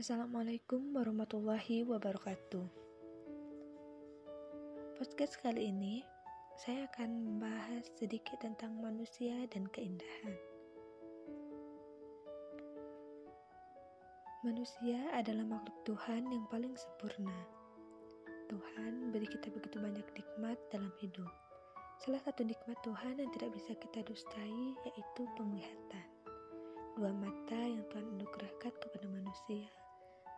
Assalamualaikum warahmatullahi wabarakatuh. Podcast kali ini saya akan membahas sedikit tentang manusia dan keindahan. Manusia adalah makhluk Tuhan yang paling sempurna. Tuhan beri kita begitu banyak nikmat dalam hidup. Salah satu nikmat Tuhan yang tidak bisa kita dustai yaitu penglihatan. Dua mata yang Tuhan anugerahkan kepada manusia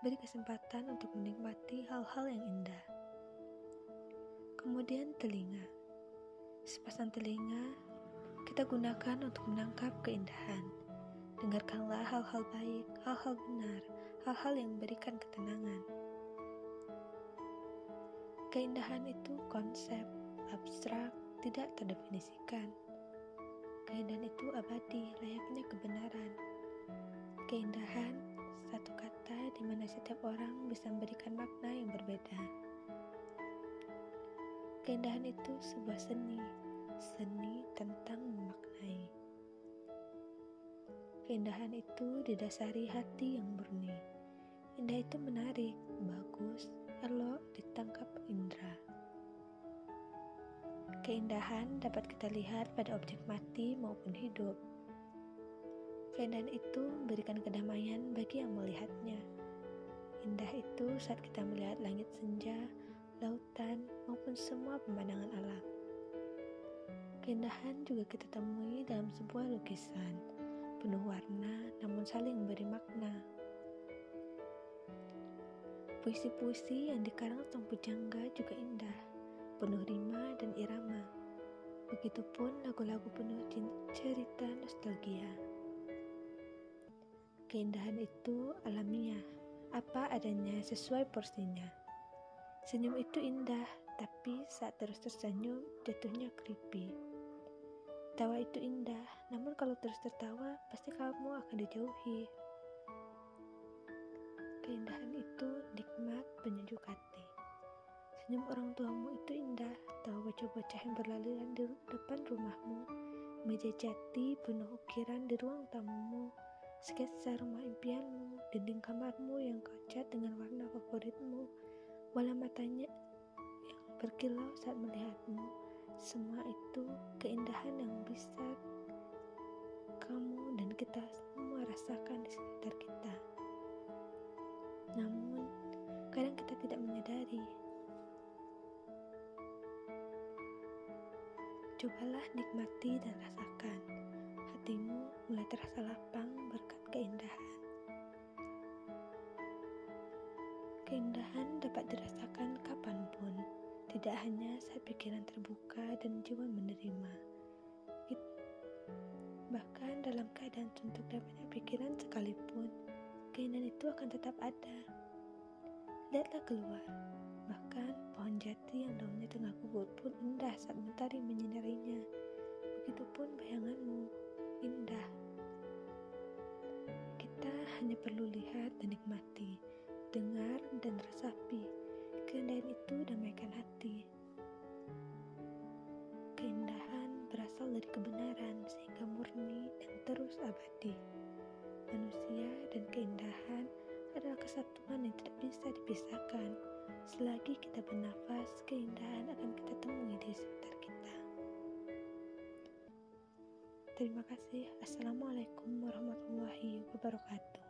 beri kesempatan untuk menikmati hal-hal yang indah. Kemudian telinga. Sepasang telinga kita gunakan untuk menangkap keindahan. Dengarkanlah hal-hal baik, hal-hal benar, hal-hal yang memberikan ketenangan. Keindahan itu konsep abstrak, tidak terdefinisikan. Keindahan itu abadi, layaknya kebenaran. Keindahan satu kata di mana setiap orang bisa memberikan makna yang berbeda. Keindahan itu sebuah seni, seni tentang memaknai. Keindahan itu didasari hati yang murni. Indah itu menarik, bagus, elok ditangkap indera. Keindahan dapat kita lihat pada objek mati maupun hidup Keindahan itu memberikan kedamaian bagi yang melihatnya. Indah itu saat kita melihat langit senja, lautan, maupun semua pemandangan alam. Keindahan juga kita temui dalam sebuah lukisan, penuh warna namun saling memberi makna. Puisi-puisi yang dikarang Sang Pujangga juga indah, penuh rima dan irama. Begitupun lagu-lagu penuh cerita nostalgia. Keindahan itu alamiah, apa adanya sesuai porsinya. Senyum itu indah, tapi saat terus tersenyum, jatuhnya creepy. Tawa itu indah, namun kalau terus tertawa, pasti kamu akan dijauhi. Keindahan itu nikmat penyejuk hati. Senyum orang tuamu itu indah, tawa bocah-bocah yang berlalian di depan rumahmu, meja jati penuh ukiran di ruang tamumu, sketsa rumah impianmu, dinding kamarmu yang kau cat dengan warna favoritmu, bola matanya yang berkilau saat melihatmu. Semua itu keindahan yang bisa kamu dan kita semua rasakan di sekitar kita. Namun, kadang kita tidak menyadari. Cobalah nikmati dan rasakan. Hatimu mulai terasa lapang tidak hanya saat pikiran terbuka dan jiwa menerima. Bahkan dalam keadaan suntuk dan banyak pikiran sekalipun, keindahan itu akan tetap ada. Lihatlah keluar, bahkan pohon jati yang daunnya tengah gugur pun indah saat mentari menyinarinya. Begitupun bayanganmu, indah hanya perlu lihat dan nikmati, dengar dan resapi. Keindahan itu damaikan hati. Keindahan berasal dari kebenaran sehingga murni dan terus abadi. Manusia dan keindahan adalah kesatuan yang tidak bisa dipisahkan. Selagi kita bernafas, keindahan akan kita temui di sekitar kita. Terima kasih. Assalamualaikum warahmatullahi wabarakatuh.